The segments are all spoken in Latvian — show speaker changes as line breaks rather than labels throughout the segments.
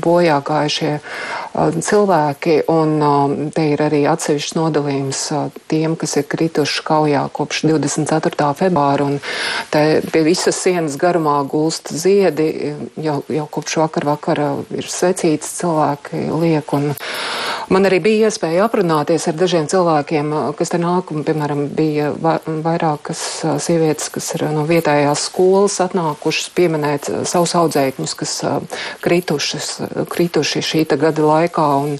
bojā gājušie cilvēki, un te ir arī atsevišķs nodalījums tiem, kas ir krituši kaujā kopš 24. februāra, un te pie visas sienas garumā gulst ziedi, jau, jau kopš vakar vakara ir svecīts cilvēki liek, un man arī bija iespēja aprunāties ar dažiem cilvēkiem, kas te nāk, un, piemēram, bija vairākas sievietes, kas ir no vietējās skolas atnākušas pieminēt savus audzēkņus, kas kritušas, krituši šī gada laikā. Un,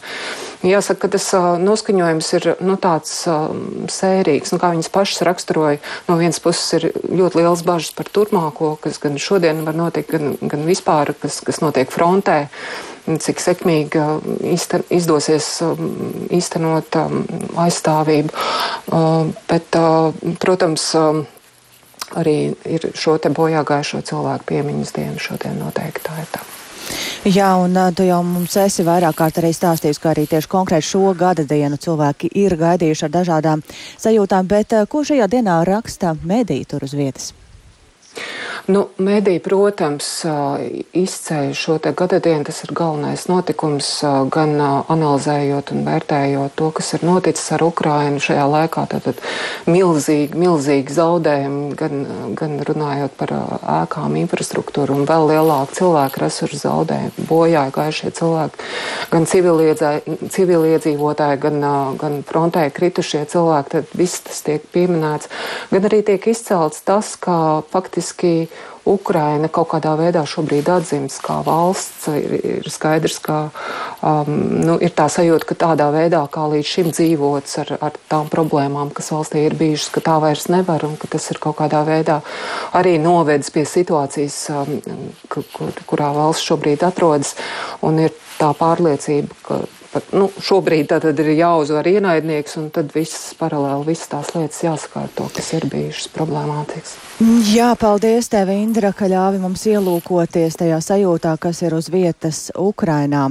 Jāsaka, ka tas uh, noskaņojums ir nu, tāds uh, sērīgs, nu, kā viņas pašas raksturoja. No vienas puses ir ļoti liels bažas par turpmāko, kas gan šodien var notikt, gan, gan vispār, kas, kas notiek frontē cik sekmīgi izten, izdosies īstenot aizstāvību. Bet, protams, arī ir šo te bojā gājušo cilvēku piemiņas dienu šodien noteikti tā ir tā.
Jā, un tu jau mums esi vairāk kārt arī stāstījis, ka arī tieši konkrēti šo gada dienu cilvēki ir gaidījuši ar dažādām sajūtām, bet ko šajā dienā raksta mediji tur uz vietas?
Nu, Mēdī, protams, izceļ šo gadadienu, tas ir galvenais notikums, gan analizējot un vērtējot to, kas ir noticis ar Ukrainu šajā laikā, tātad milzīgi, milzīgi zaudējumi, gan, gan runājot par ēkām, infrastruktūru un vēl lielāku cilvēku resursu zaudējumu, bojāja gājušie cilvēki, gan civiliedzīvotāji, gan, gan frontē kritušie cilvēki, tad viss tas tiek pieminēts, gan arī tiek izcelts tas, ka faktiski Ukraina kaut kādā veidā šobrīd atzīst kā valsts. Ir, ir skaidrs, ka um, nu, ir tā sajūta, ka tādā veidā, kā līdz šim dzīvots ar, ar tām problēmām, kas valstī ir bijušas, ka tā vairs nevar un ka tas ir kaut kādā veidā arī novedis pie situācijas, um, kur, kurā valsts šobrīd atrodas. Un ir tā pārliecība, ka pat, nu, šobrīd tad ir jāuzvar ienaidnieks, un tad viss paralēli, visas tās lietas jāsakārto, kas ir bijušas problemātiskas.
Jā, paldies tev, Indra, ka ļāvi mums ielūkoties tajā sajūtā, kas ir uz vietas Ukrainā.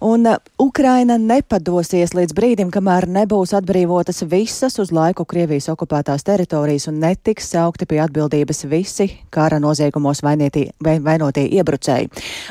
Un uh, Ukraina nepadosies līdz brīdim, kamēr nebūs atbrīvotas visas uz laiku Krievijas okupētās teritorijas un netiks saukti pie atbildības visi kara noziegumos vainotī, vainotie iebrucēji.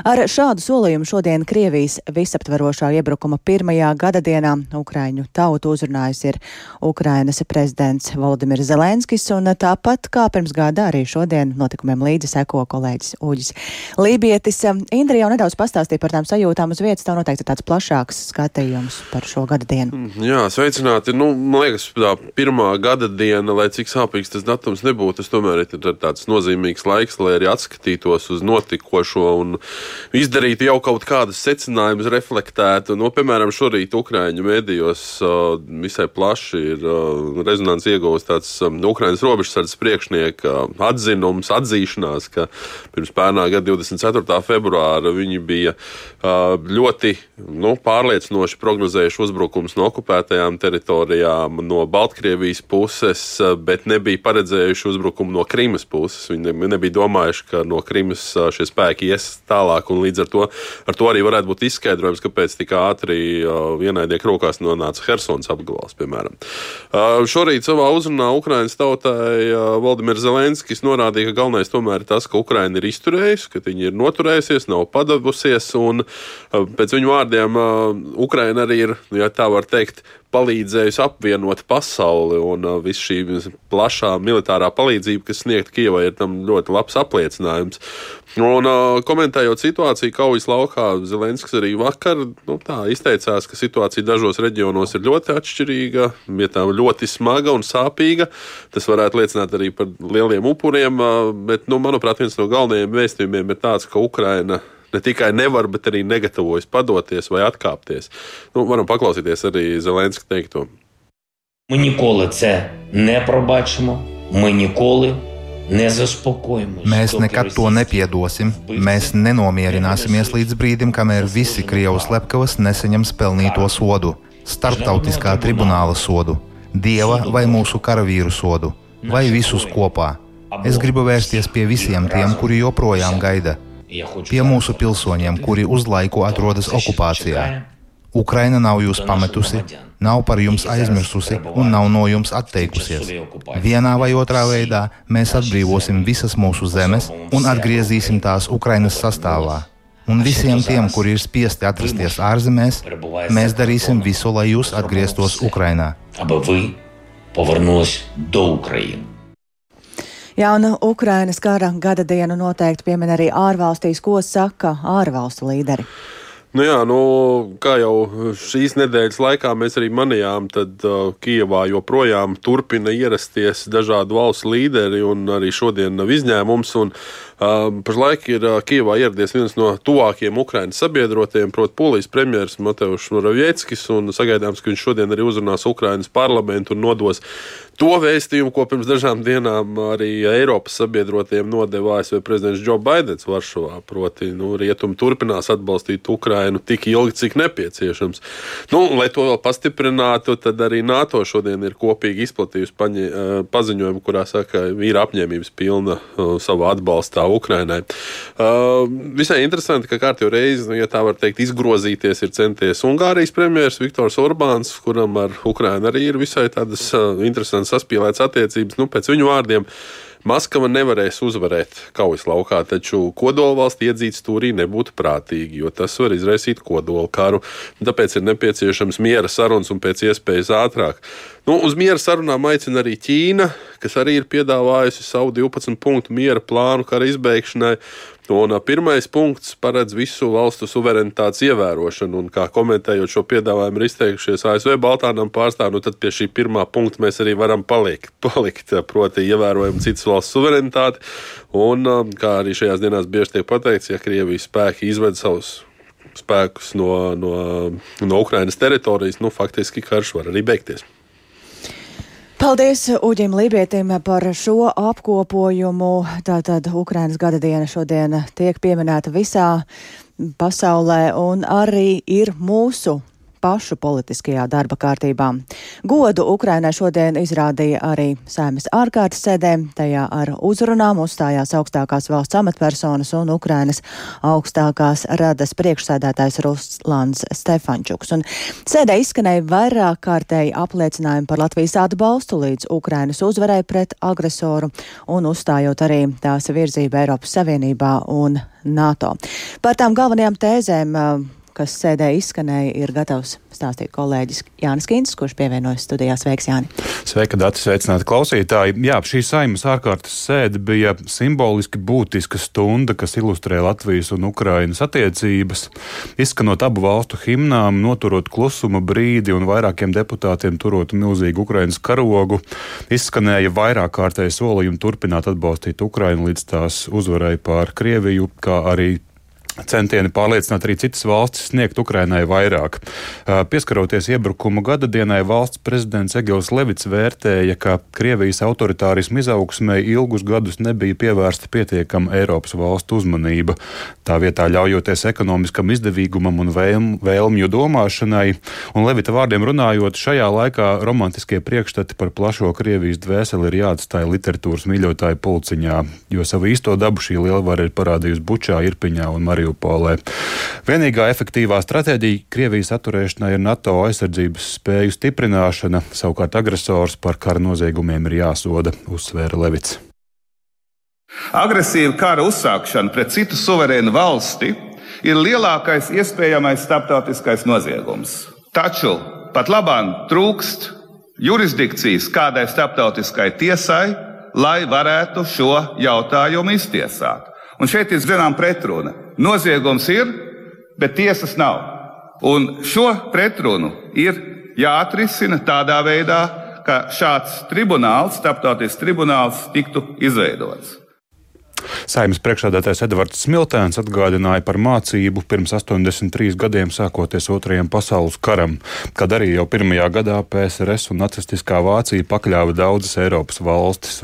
Ar šādu solījumu šodien Krievijas visaptverošā iebrukuma pirmajā gada dienā Ukraiņu tautu uzrunājis ir Ukrainas prezidents Volodimirs Zelenskis, un tāpat kā pirms gada arī šodien notikumiem līdzi seko kolēģis Uģis Lībietis. Indra jau nedaudz pastāstīja par tām sajūtām uz vietas, tā noteikti noteikti tāds plašāks skatījums par šo gada dienu.
Mm, jā, sveicināti. Nu, man liekas, tā pirmā gada diena, lai cik sāpīgs tas datums nebūtu, tas tomēr ir tāds nozīmīgs laiks, lai arī atskatītos uz notikošo un izdarītu jau kaut kādas secinājumus, reflektētu. Nu, piemēram, šorīt Ukrāņu mēdījos visai plaši ir rezonants ieguvis tāds Ukrāņas robežsardzes priekšnieka atzinums, atzīšanās, ka pirms pērnā gada 24. februāra viņi bija ļoti nu, pārliecinoši prognozējuši uzbrukums no okupētajām teritorijām, no Baltkrievijas puses, bet nebija paredzējuši uzbrukumu no Krimas puses. Viņi nebija domājuši, ka no Krimas šie spēki ies tālāk, un līdz ar to, ar to arī varētu būt izskaidrojums, kāpēc tik ātri ienaidnieku rokās nonāca Helsons apgabals, piemēram. Šorīt savā uzrunā Ukraiņas tautai Valdimirs Zelenskis norādīja, ka galvenais tomēr ir tas, ka Ukraina ir izturējusi, ka viņi ir noturējusies, nav padavusies, un pēc viņu viņu vārdiem, Ukraina arī ir, ja tā var teikt, palīdzējusi apvienot pasauli, un viss šī plašā militārā palīdzība, kas sniegta Kijavai, ir tam ļoti labs apliecinājums. Un, komentējot situāciju Kaujas laukā, Zelenskis arī vakar nu, izteicās, ka situācija dažos reģionos ir ļoti atšķirīga, vietām ļoti smaga un sāpīga. Tas varētu liecināt arī par lieliem upuriem, bet, nu, manuprāt, viens no galvenajiem vēstījumiem ir tāds, ka Ukraina ne tikai nevar, bet arī negatavojas padoties vai atkāpties. Nu, varam paklausīties arī Zelenska teikto.
Ми ніколи це не пробачимо. Ми ніколи
Mēs nekad to nepiedosim. Mēs nenomierināsimies līdz brīdim, kamēr visi Krievijas slepkavas nesaņems pelnīto sodu, starptautiskā tribunāla sodu, dieva vai mūsu karavīru sodu, vai visus kopā. Es gribu vērsties pie visiem tiem, kuri joprojām gaida pie mūsu pilsoņiem, kuri uz laiku atrodas okupācijā. Ukraina nav jūs pametusi, nav par jums aizmirsusi un nav no jums atteikusies. Vienā vai otrā veidā mēs atbrīvosim visas mūsu zemes un atgriezīsim tās Ukrainas sastāvā. Un visiem tiem, kuri ir spiesti atrasties ārzemēs, mēs darīsim visu, lai jūs atgrieztos Ukrajinā.
Jauna Ukrainas kara gada dienu noteikti piemin arī ārvalstīs, ko saka ārvalstu līderi.
Nu jā, nu, kā jau šīs nedēļas laikā mēs arī manījām, tad uh, Kijavā joprojām turpina ierasties dažādu valstu līderi, un arī šodien nav izņēmums. Un, uh, pašlaik ir Kijavā ieradies viens no tuvākajiem Ukraiņas sabiedrotiem, proti, Polijas premjerministrs Mateušs Moravieckis, sagaidāms, ka viņš šodien arī uzrunās Ukraiņas parlamentu un nodos to vēstījumu, ko pirms dažām dienām arī Eiropas sabiedrotiem nodeva ASV prezidents Joe Bidenis Varšavā. Proti, nu, rietumi turpinās atbalstīt Ukrainu tik ilgi, cik nepieciešams. Nu, lai to vēl pastiprinātu, tad arī NATO šodien ir kopīgi izplatījusi paņi, paziņojumu, kurā saka, ir apņēmības pilna uh, savā atbalstā Ukrainai. Uh, visai interesanti, ka kārtīgi reizi, nu, ja tā var teikt, izgrozīties, ir centies Ungārijas premjerministrs Viktors Orbāns, kuram ar Ukrainu arī ir visai tādas uh, interesantas saspīlētas attiecības. Nu, pēc viņu vārdiem Maskava nevarēs uzvarēt kaujas laukā, taču kodolvalsts iedzīt stūrī nebūtu prātīgi, jo tas var izraisīt kodolu karu. Tāpēc ir nepieciešams miera sarunas un pēc iespējas ātrāk. Nu, uz miera sarunām aicina arī Ķīna, kas arī ir piedāvājusi savu 12 punktu miera plānu kara izbeigšanai. Un pirmais punkts paredz visu valstu suverenitātes ievērošanu, un kā komentējot šo piedāvājumu, ir izteikušies ASV Baltānam pārstāvji, nu tad pie šī pirmā punkta mēs arī varam palikt, palikt proti ievērojam citas valsts suverenitāti, un kā arī šajās dienās bieži tiek pateikts, ja Krievijas spēki izved savus spēkus no, no, no Ukrainas teritorijas, nu faktiski karš var arī beigties.
Paldies Uģim Lībietim par šo apkopojumu. Tātad Ukrainas gada diena šodien tiek pieminēta visā pasaulē un arī ir mūsu pašu politiskajā darba kārtībā. Godu Ukrainai šodien izrādīja arī sēmas ārkārtas sēdē, tajā ar uzrunām uzstājās augstākās valsts amatpersonas un Ukrainas augstākās radas priekšsēdētājs Ruslans Stefančuks. Un sēdē izskanēja vairāk kārtēji apliecinājumi par Latvijas atbalstu līdz Ukrainas uzvarai pret agresoru un uzstājot arī tās virzību Eiropas Savienībā un NATO. Par tām galvenajām tēzēm kas sēdē izskanēja, ir gatavs stāstīt kolēģis Jānis Kīns, kurš pievienojas studijā. Sveiks, Jāni!
Sveika, Dati, sveicināti klausītāji! Jā, šī saimas ārkārtas sēde bija simboliski būtiska stunda, kas ilustrē Latvijas un Ukrainas attiecības. Izskanot abu valstu himnām, noturot klusuma brīdi un vairākiem deputātiem turot milzīgu Ukrainas karogu, izskanēja vairāk kārtēji solījumi turpināt atbalstīt Ukrainu līdz tās uzvarai pār Krieviju, kā arī centieni pārliecināt arī citas valstis sniegt Ukrainai vairāk. Pieskaroties iebrukuma gada dienai, valsts prezidents Egils Levits vērtēja, ka Krievijas autoritārismu izaugsmē ilgus gadus nebija pievērsta pietiekama Eiropas valstu uzmanība. Tā vietā ļaujoties ekonomiskam izdevīgumam un vēlm, vēlmju domāšanai, un Levita vārdiem runājot, šajā laikā romantiskie priekšstati par plašo Krievijas dvēseli ir jāatstāja literatūras mīļotāju pulciņā, jo savu īsto dabu šī lielvara ir parādījusi Bučā, Irpiņā un Marijā. Mariupolē. Vienīgā efektīvā stratēģija Krievijas atturēšanai ir NATO aizsardzības spēju stiprināšana, savukārt agresors par kara noziegumiem ir jāsoda, uzsvēra Levits.
Agresīva kara uzsākšana pret citu suverēnu valsti ir lielākais iespējamais starptautiskais noziegums. Taču pat labāk trūkst jurisdikcijas kādai starptautiskai tiesai, lai varētu šo jautājumu iztiesāt. Un šeit ir zināma pretruna. Noziegums ir, bet tiesas nav. Un šo pretrunu ir jāatrisina tādā veidā, ka šāds tribunāls, starptautisks tribunāls, tiktu izveidots.
Saimnes priekšsēdētājs Edvards Smiltēns atgādināja par mācību pirms 83 gadiem sākoties Otrajam pasaules karam, kad arī jau pirmajā gadā PSRS un nacistiskā Vācija pakļāva daudzas Eiropas valstis,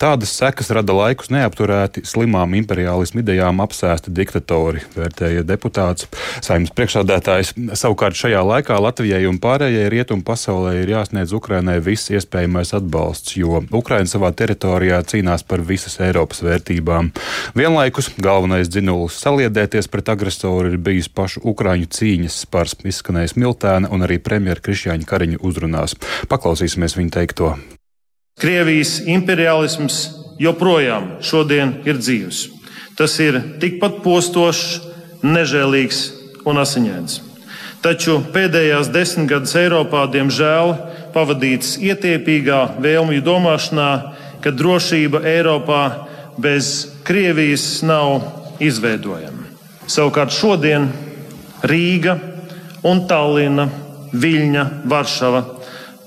tādas sekas rada laikus neapturēti slimām imperiālismu idejām apsēsti diktatori, vērtēja deputāts. Saimnes priekšsēdētājs savukārt šajā laikā Latvijai un pārējai rietumu pasaulē ir jāsniedz Ukrainai viss iespējamais atbalsts, jo Ukraina savā teritorijā cīnās par visas Eiropas vērtībām vērtībām. Vienlaikus galvenais dzinulis saliedēties pret agresoru ir bijis pašu Ukrāņu cīņas spars, izskanējis Miltēna un arī premjera Krišjāņa Kariņa uzrunās. Paklausīsimies viņa teikto.
Krievijas imperialisms joprojām šodien ir dzīves. Tas ir tikpat postošs, nežēlīgs un asiņains. Taču pēdējās desmitgades Eiropā, diemžēl, pavadīts ietiepīgā vēlmju domāšanā, ka drošība Eiropā bez Krievijas nav izveidojama. Savukārt šodien Rīga un Tallina, Viļņa, Varšava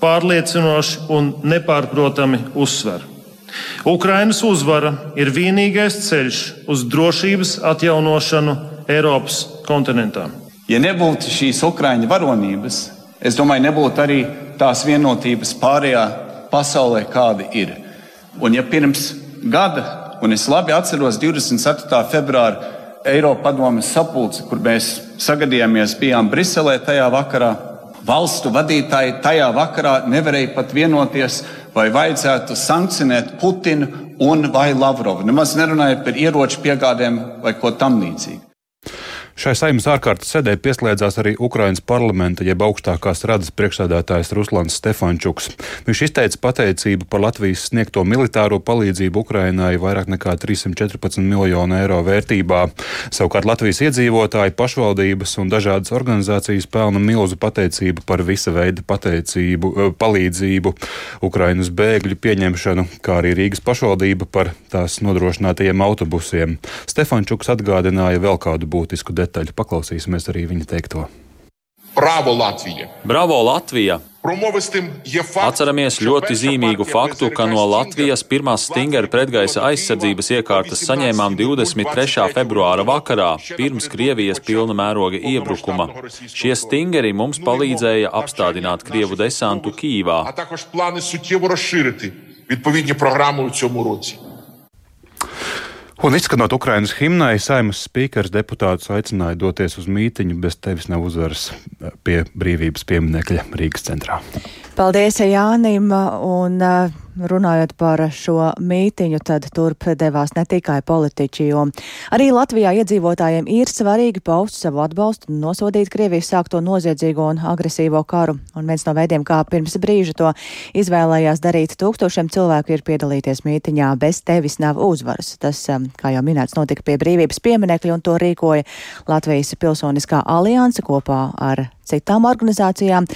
pārliecinoši un nepārprotami uzsver. Ukrainas uzvara ir vienīgais ceļš uz drošības atjaunošanu Eiropas kontinentā.
Ja nebūtu šīs Ukraiņu varonības, es domāju, nebūtu arī tās vienotības pārējā pasaulē, kāda ir. Un ja pirms gada, un es labi atceros 24. februāra Eiropa padomes sapulci, kur mēs sagadījāmies, bijām Briselē tajā vakarā, valstu vadītāji tajā vakarā nevarēja pat vienoties, vai vajadzētu sankcionēt Putinu un vai Lavrovu. Nemaz nerunājot par ieroču piegādēm vai ko tam līdzīgu.
Šai saimnes ārkārtas sēdē pieslēdzās arī Ukrainas parlamenta jeb augstākās radas priekšsēdētājs Ruslans Stefančuks. Viņš izteica pateicību par Latvijas sniegto militāro palīdzību Ukrainai vairāk nekā 314 miljonu eiro vērtībā. Savukārt Latvijas iedzīvotāji, pašvaldības un dažādas organizācijas pelna milzu pateicību par visa veida pateicību, eh, palīdzību, Ukrainas bēgļu pieņemšanu, kā arī Rīgas pašvaldība par tās nodrošinātajiem autobusiem. Stefančuks atgādināja vēl kādu būtisku detaļu detaļu. Paklausīsimies arī viņa teikto.
Bravo Latvija!
Bravo Latvija! Atceramies ļoti zīmīgu faktu, ka no Latvijas pirmās stingera pretgaisa aizsardzības iekārtas saņēmām 23. februāra vakarā, pirms Krievijas pilna mēroga iebrukuma. Šie stingeri mums palīdzēja apstādināt Krievu desantu Kīvā.
Un izskanot Ukrainas himnai, saimnes spīkers deputātus aicināja doties uz mītiņu bez tevis nav uzvaras pie brīvības pieminekļa Rīgas centrā.
Paldies Jānim un runājot par šo mītiņu, tad turp devās ne tikai politiķi, jo arī Latvijā iedzīvotājiem ir svarīgi paust savu atbalstu un nosodīt Krievijas sākto noziedzīgo un agresīvo karu. Un viens no veidiem, kā pirms brīža to izvēlējās darīt tūkstošiem cilvēku, ir piedalīties mītiņā bez tevis nav uzvaras. Tas, um, kā jau minēts, notika pie brīvības pieminekļa un to rīkoja Latvijas Pilsoniskā alianse kopā ar citām organizācijām.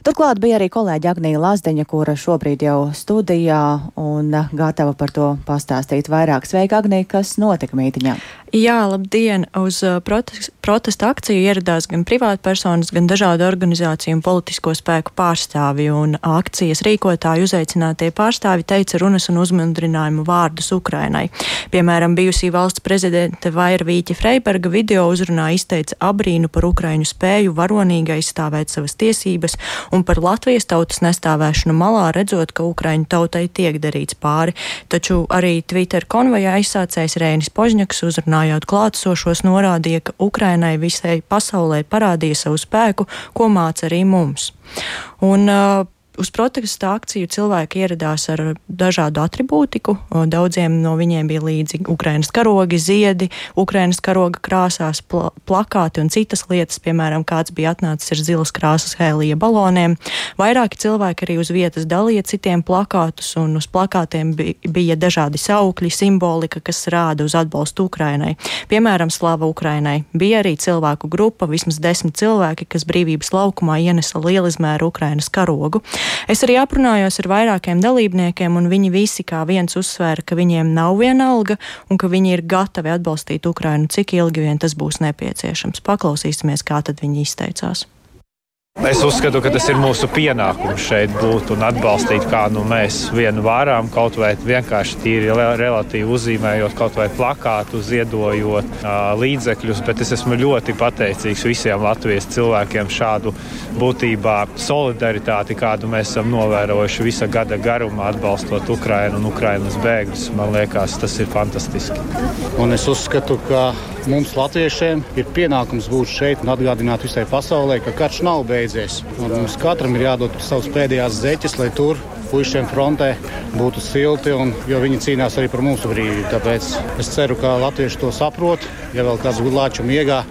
Turklāt bija arī kolēģi Agnija Lazdeņa, kura šobrīd jau studijā un gatava par to pastāstīt vairāk. Sveika, Agnija, kas notika mītiņā?
Jā, labdien! Uz uh, protest, protesta akciju ieradās gan privātpersonas, gan dažādu organizāciju un politisko spēku pārstāvi, un akcijas rīkotāji uzaicinātie pārstāvi teica runas un uzmundrinājumu vārdus Ukrainai. Piemēram, bijusī valsts prezidente Vaira Vīķa Freiberga video uzrunā izteica abrīnu par Ukraiņu spēju varonīgi aizstāvēt savas tiesības un par Latvijas tautas nestāvēšanu malā, redzot, ka Ukraiņu tautai tiek darīts pāri. Taču arī Twitter konvoja aizsācējs Rēnis Požņaks uzrunājot klātesošos norādīja, ka Ukrainai visai pasaulē parādīja savu spēku, ko māca arī mums. Un, uh, Uz protesta akciju cilvēki ieradās ar dažādu atribūtiku. Daudziem no viņiem bija līdzi Ukraiņas karogi, ziedi, Ukraiņas karoga krāsās, pla plakāti un citas lietas. Piemēram, kāds bija atnācis ar zilas krāsas hēlija baloniem. Vairāki cilvēki arī uz vietas dalīja citiem plakātus, un uz plakātiem bija dažādi saukļi, simbolika, kas rāda uz atbalstu Ukrainai. Piemēram, Slava Ukrainai. Bija arī cilvēku grupa, vismaz desmit cilvēki, kas brīvības laukumā ienesa lielizmēru Ukrainas karogu. Es arī aprunājos ar vairākiem dalībniekiem, un viņi visi kā viens uzsvēra, ka viņiem nav viena alga un ka viņi ir gatavi atbalstīt Ukrainu, cik ilgi vien tas būs nepieciešams. Paklausīsimies, kā tad viņi izteicās.
Es uzskatu, ka tas ir mūsu pienākums šeit būt un atbalstīt, kā nu mēs vienu varam, kaut vai vienkārši tīri relatīvi uzzīmējot, kaut vai plakātu, ziedojot līdzekļus. Bet es esmu ļoti pateicīgs visiem Latvijas cilvēkiem šādu būtībā solidaritāti, kādu mēs esam novērojuši visa gada garumā, atbalstot Ukrainu un Ukrainas bēgļus. Man liekas, tas ir fantastiski.
Un es uzskatu, ka mums, Latviešiem, ir pienākums būt šeit un atgādināt visai pasaulē, ka karš nav beidzies. Un mums katram ir jādod savas pēdējās zeķes, lai tur puišiem frontē būtu silti, un, jo viņi cīnās arī par mūsu brīvību. Tāpēc es ceru, ka latvieši to saprot. Ja vēl kāds gudlāču miegā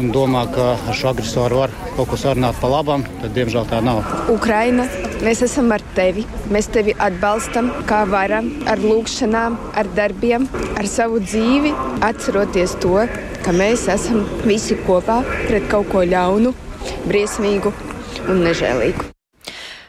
un domā, ka ar šo agresoru var kaut ko sarunāt pa labam, tad diemžēl tā nav.
Ukraina, mēs esam ar tevi. Mēs tevi atbalstam, kā varam, ar lūgšanām, ar darbiem, ar savu dzīvi, atceroties to, ka mēs esam visi kopā pret kaut ko ļaunu, briesmīgu un nežēlīgu.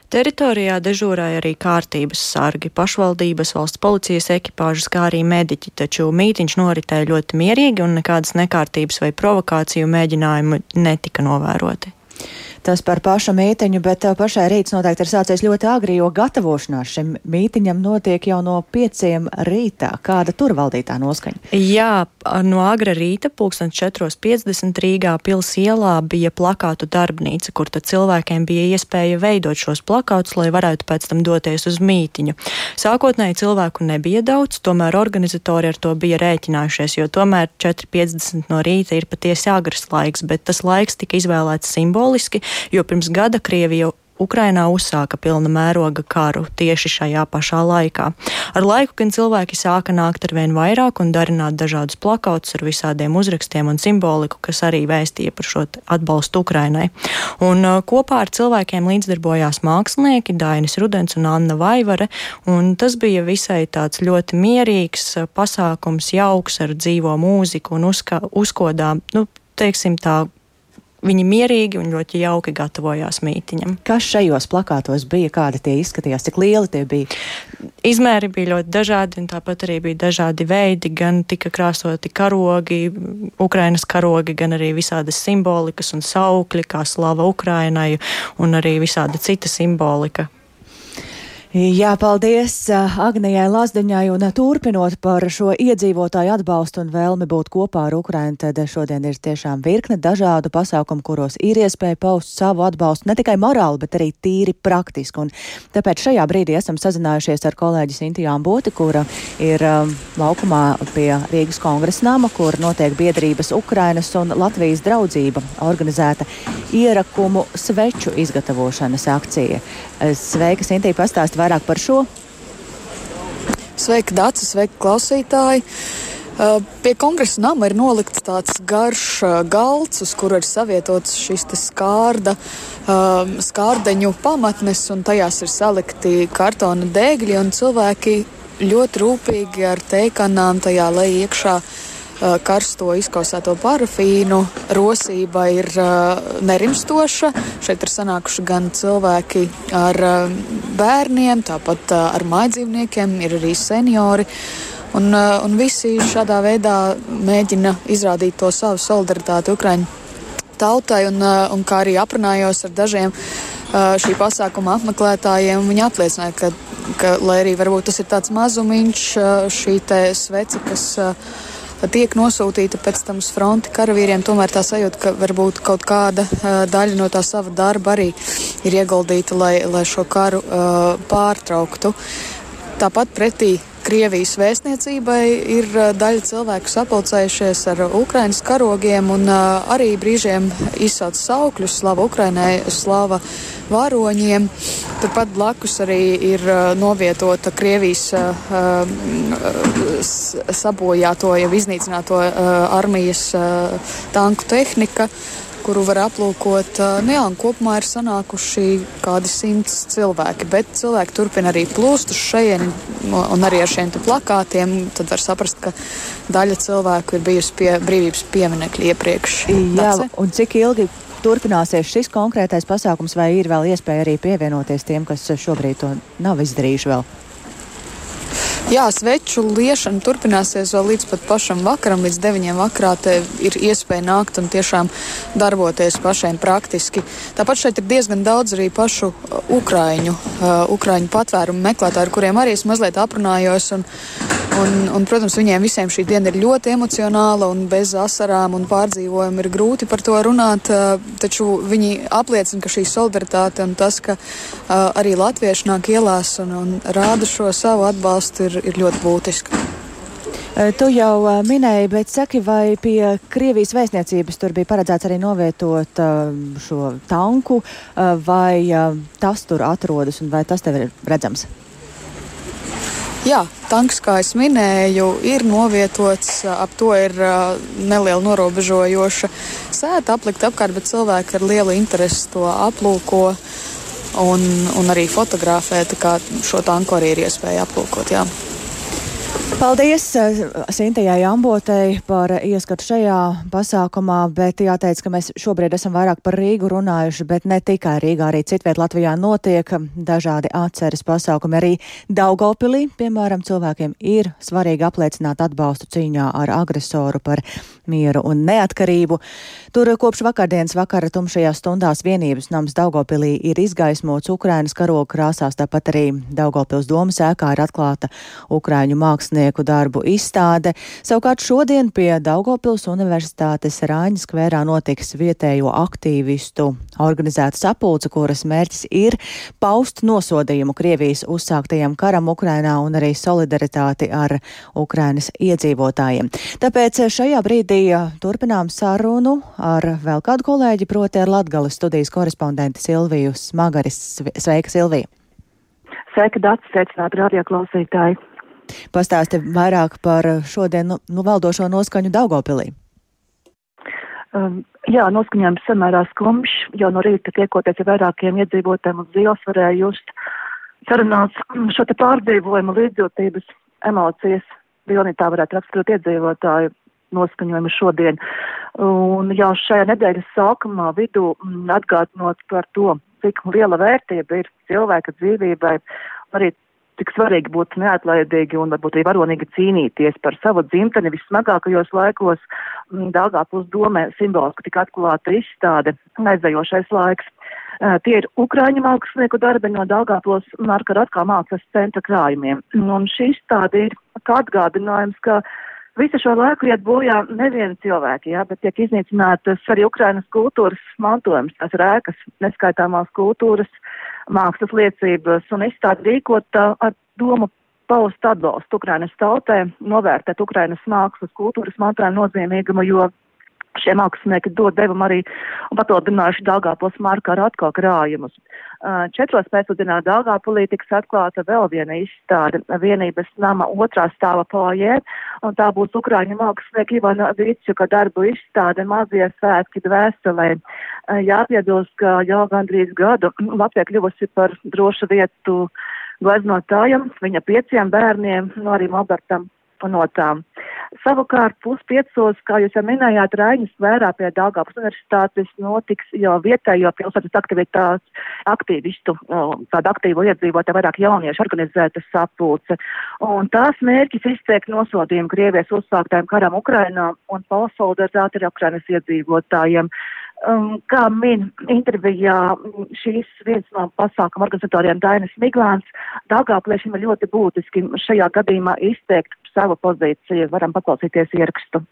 Teritorijā dežūrāja arī kārtības sargi, pašvaldības, valsts policijas ekipāžas, kā arī mediķi, taču mītiņš noritēja ļoti mierīgi un nekādas nekārtības vai provokāciju mēģinājumu netika novēroti.
Tas par pašu mītiņu, bet pašai rīts noteikti ir sācies ļoti agri, jo gatavošanās šim mītiņam notiek jau no pieciem rītā. Kāda tur valdītā noskaņa?
Jā, no agra rīta, pulksten 4.50 Rīgā pils ielā bija plakātu darbnīca, kur tad cilvēkiem bija iespēja veidot šos plakātus, lai varētu pēc tam doties uz mītiņu. Sākotnēji cilvēku nebija daudz, tomēr organizatori ar to bija rēķinājušies, jo tomēr 4.50 no rīta ir patiesi agrs laiks, bet tas laiks tika izvēlēts simboliski, jo pirms gada Krievija Ukrainā uzsāka pilna mēroga karu tieši šajā pašā laikā. Ar laiku gan cilvēki sāka nākt ar vien vairāk un darināt dažādus plakautus ar visādiem uzrakstiem un simboliku, kas arī vēstīja par šo atbalstu Ukrainai. Un uh, kopā ar cilvēkiem līdzdarbojās mākslinieki Dainis Rudens un Anna Vaivare, un tas bija visai tāds ļoti mierīgs uh, pasākums, jauks ar dzīvo mūziku un uzka, uzkodām, nu, teiksim tā, Viņi mierīgi un ļoti jauki gatavojās mītiņam.
Kas šajos plakātos bija, kādi tie izskatījās, cik lieli tie bija?
Izmēri bija ļoti dažādi, un tāpat arī bija dažādi veidi. Gan tika krāsoti karogi, Ukrainas karogi, gan arī visādas simbolikas un saukļi, kā slava Ukrainai, un arī visāda cita simbolika,
Jā, paldies Agnijai Lazdiņai un turpinot par šo iedzīvotāju atbalstu un vēlmi būt kopā ar Ukrainu, tad šodien ir tiešām virkne dažādu pasākumu, kuros ir iespēja paust savu atbalstu ne tikai morāli, bet arī tīri praktiski. Un tāpēc šajā brīdī esam sazinājušies ar kolēģi Sintiju Amboti, kura ir um, laukumā pie Rīgas kongresa nama, kur notiek biedrības Ukrainas un Latvijas draudzība organizēta ierakumu sveču izgatavošanas akcija. Sveika, Sintī, pastāst vairāk par šo?
Sveiki, Dārcis, sveiki, klausītāji! Uh, pie kongresa nama ir nolikts tāds garš uh, galds, uz kura ir savietots šis skārda, uh, skārdeņu pamatnes, un tajās ir salikti kartona dēgļi, un cilvēki ļoti rūpīgi ar teikanām tajā lai iekšā uh, karsto izkausēto parafīnu. Rosība ir uh, nerimstoša. Šeit ir sanākuši gan cilvēki ar uh, bērniem, tāpat ar mājdzīvniekiem, ir arī seniori. Un, un visi šādā veidā mēģina izrādīt to savu solidaritāti Ukraiņu tautai, un, un kā arī aprunājos ar dažiem šī pasākuma apmeklētājiem, viņi apliecināja, ka, ka, lai arī varbūt tas ir tāds mazumiņš, šī svece, kas tiek nosūtīta pēc tam uz fronti karavīriem, tomēr tā sajūta, ka varbūt kaut kāda daļa no tā sava darba arī ir ieguldīta, lai, lai šo karu pārtrauktu. Tāpat pretī Krievijas vēstniecībai ir daļa cilvēku sapulcējušies ar Ukrainas karogiem un arī brīžiem izsauc saukļus slava Ukrainai, slava varoņiem. Turpat blakus arī ir novietota Krievijas sabojāto, jau iznīcināto armijas tanku tehnika kuru var aplūkot. Nu jā, kopumā ir sanākuši kādi simts cilvēki, bet cilvēki turpina arī plūst uz šejieni un arī ar šiem plakātiem. Tad var saprast, ka daļa cilvēku ir bijusi pie brīvības pieminekļa iepriekš.
Jā, Dace? un cik ilgi turpināsies šis konkrētais pasākums, vai ir vēl iespēja arī pievienoties tiem, kas šobrīd to nav izdarījuši vēl?
Jā, sveču liešana turpināsies vēl līdz pat pašam vakaram, līdz 9. vakarā. Te ir iespēja nākt un tiešām darboties pašiem praktiski. Tāpat šeit ir diezgan daudz arī pašu uh, ukraiņu, uh, patvērumu meklētāju, ar kuriem arī es mazliet aprunājos. Un, Un, un, protams, viņiem visiem šī diena ir ļoti emocionāla un bez asarām un pārdzīvojumiem ir grūti par to runāt. Taču viņi apliecina, ka šī solidaritāte un tas, ka uh, arī latvieši nāk ielās un, un rāda šo savu atbalstu, ir, ir ļoti būtiski.
Tu jau minēji, bet saki, vai pie Krievijas vēstniecības tur bija paredzēts arī novietot šo tanku, vai tas tur atrodas un vai tas tev ir redzams?
Jā, tanks, kā jau minēju, ir novietots. Ap to ir uh, neliela norobežojoša sēta aplikta apkārt, bet cilvēki ar lielu interesi to aplūko un, un arī fotografē. Tā kā šo tanku arī ir iespēja aplūkot. Jā.
Paldies eh, Sintējai Ambotei par ieskatu šajā pasākumā, bet jāteic, ka mēs šobrīd esam vairāk par Rīgu runājuši, bet ne tikai Rīgā, arī citviet Latvijā notiek dažādi atceres pasākumi. Arī Daugopilī, piemēram, cilvēkiem ir svarīgi apliecināt atbalstu cīņā ar agresoru par mieru un neatkarību. Tur kopš vakardienas vakara tumšajās stundās vienības nams Daugopilī ir izgaismots Ukrainas karoga krāsās, tāpat arī Daugopils domas ēkā ir atklāta Ukraiņu mākslinieku darbu izstāde. Savukārt šodien pie Daugopils Universitātes Rāņas skvērā notiks vietējo aktīvistu organizēta sapulce, kuras mērķis ir paust nosodījumu Krievijas uzsāktajam karam Ukrainā un arī solidaritāti ar Ukrainas iedzīvotājiem. Tāpēc šajā brīdī turpinām sarunu ar vēl kādu kolēģi, proti ar Latgales studijas korespondenti Silviju Smagaris. Sveika, Silvija!
Sveika, Dārts, sveicināti radioklausītāji!
Pastāsti vairāk par šodien nu, nu valdošo noskaņu Daugopilī.
Um, jā, noskaņojums samērā skumjš, jo no rīta tiekoties ar vairākiem iedzīvotājiem uz ielas varēja just sarunāts šo te pārdzīvojumu līdzjūtības emocijas, vilni tā varētu raksturot iedzīvotāju noskaņojumu šodien. Un jau šajā nedēļas sākumā vidū mm, atgādinot par to, cik liela vērtība ir cilvēka dzīvībai, arī cik svarīgi būt neatlaidīgi un varbūt arī varonīgi cīnīties par savu dzimteni vissmagākajos laikos. Mm, Dāngāpils domē simboliski tika atklāta izstāde aizējošais laiks. Tie ir Ukrāņu mākslinieku darbi no Dāngāpils Marka Ratkā mākslas centra krājumiem. Un šī izstāde ir kā atgādinājums, ka visu šo laiku iet bojā nevieni cilvēki, jā, bet tiek iznīcinātas arī Ukrainas kultūras mantojums, tās rēkas, neskaitāmās kultūras, mākslas liecības un izstādi rīkot ar domu paust atbalstu Ukrainas tautai, novērtēt Ukrainas mākslas kultūras mantojuma nozīmīgumu, jo šie mākslinieki dod devumu arī un papildinājuši Dāngāpils markā ar atkal krājumus. Četros pēcpusdienā Dāngāpulī tiks atklāta vēl viena izstāde vienības nama otrā stāva pājē, un tā būs Ukrāņu mākslinieka Ivana Vīčuka darbu izstāde mazie svētki dvēselē. Jāpiebilst, ka jau gandrīz gadu Latvija kļuvusi par drošu vietu gleznotājam, viņa pieciem bērniem, no arī Albertam panotām. Savukārt puspiecos, kā jūs jau minējāt, Raiņas vērā pie Dāngāpas universitātes notiks jau vietējo pilsētas aktivitātes aktīvistu, tādu aktīvu iedzīvotāju, vairāk jauniešu organizēta sapulce. Un tās mērķis izteikt nosodījumu Krievijas uzsāktājiem karam Ukrainā un pasolidaritāti ar Ukrainas iedzīvotājiem. Um, kā min intervijā šīs viens no pasākuma organizatoriem Dainis Miglāns, Dāngāpliešiem ir ļoti būtiski šajā gadījumā izteikt savu pozīciju. Varam paklausīties ierakstu.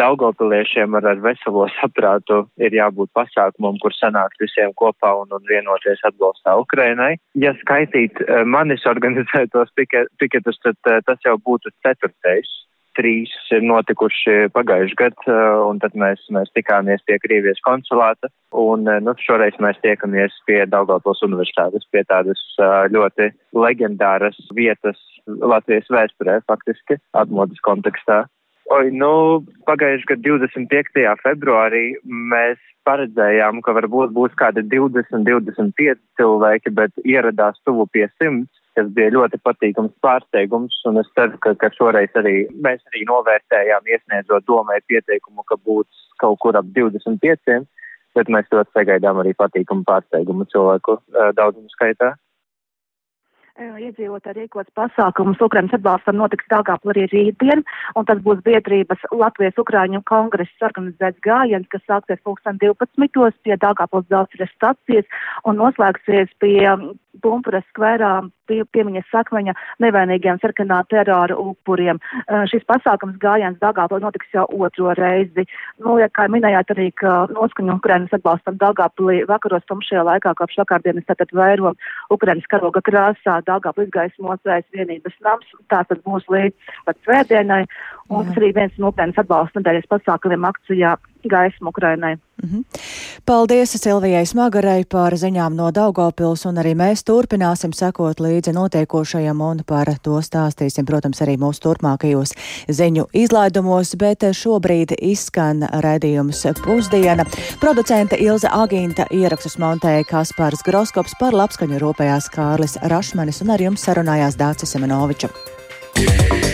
Daugopiliešiem ar, ar veselo saprātu ir jābūt pasākumam, kur sanākt visiem kopā un, un vienoties atbalstā Ukrainai. Ja skaitīt uh, manis organizētos piketus, tad uh, tas jau būtu ceturtais trīs ir notikuši pagājuši gadu, eh, un tad mēs, mēs tikāmies pie Krievijas konsulāta, un eh, nu, šoreiz mēs tiekamies pie Daugavpils universitātes, pie tādas eh, ļoti legendāras vietas Latvijas vēsturē, faktiski, atmodas kontekstā. Oi, nu, pagājuši gadu 25. februārī mēs paredzējām, ka varbūt būs kādi 20, 25 cilvēki, bet ieradās tuvu pie simts kas bija ļoti patīkams pārsteigums, es ceru, ka, ka šoreiz arī mēs arī novērtējām, iesniedzot domai pieteikumu, ka būs kaut kur ap 25, bet mēs ļoti sagaidām arī patīkamu pārsteigumu cilvēku uh, daudzumu skaitā.
Iedzīvotāji rīkots pasākums Ukrainas atbalstam notiks arī rītdien, un tas būs biedrības Latvijas Ukrāņu kongress organizēts gājiens, kas sāksies pulksten 12. pie Dāngāpils dzelzceļa stacijas un noslēgsies pie Pumpuras skverā pie, piemiņas sakmeņa nevainīgiem sarkanā terora upuriem. Uh, šis pasākums gājiens Dāngāpilī notiks jau otro reizi. Nu, ja kā minējāt arī, ka noskaņu Ukrainas atbalstam Dāngāpilī vakaros tumšajā laikā, kopš vakardienas tātad vairo Ukrainas karoga krāsā Dāngāpilī izgaismotais vienības nams. Tā tad būs līdz pat svētdienai. Un tas arī viens no Ukrainas atbalsta nedēļas pasākumiem akcijā gaismu Ukrainai. Mm -hmm.
Paldies Silvijai Smagarai par ziņām no Daugopils, un arī mēs turpināsim sekot līdzi notiekošajam un par to stāstīsim, protams, arī mūsu turpmākajos ziņu izlaidumos, bet šobrīd izskan redzījums pusdiena. Producente Ilze Agīnta ierakstus montēja Kaspars Groskops par labskaņu rūpējās Kārlis Rašmanis un ar jums sarunājās Dācis Semenoviča. Yeah.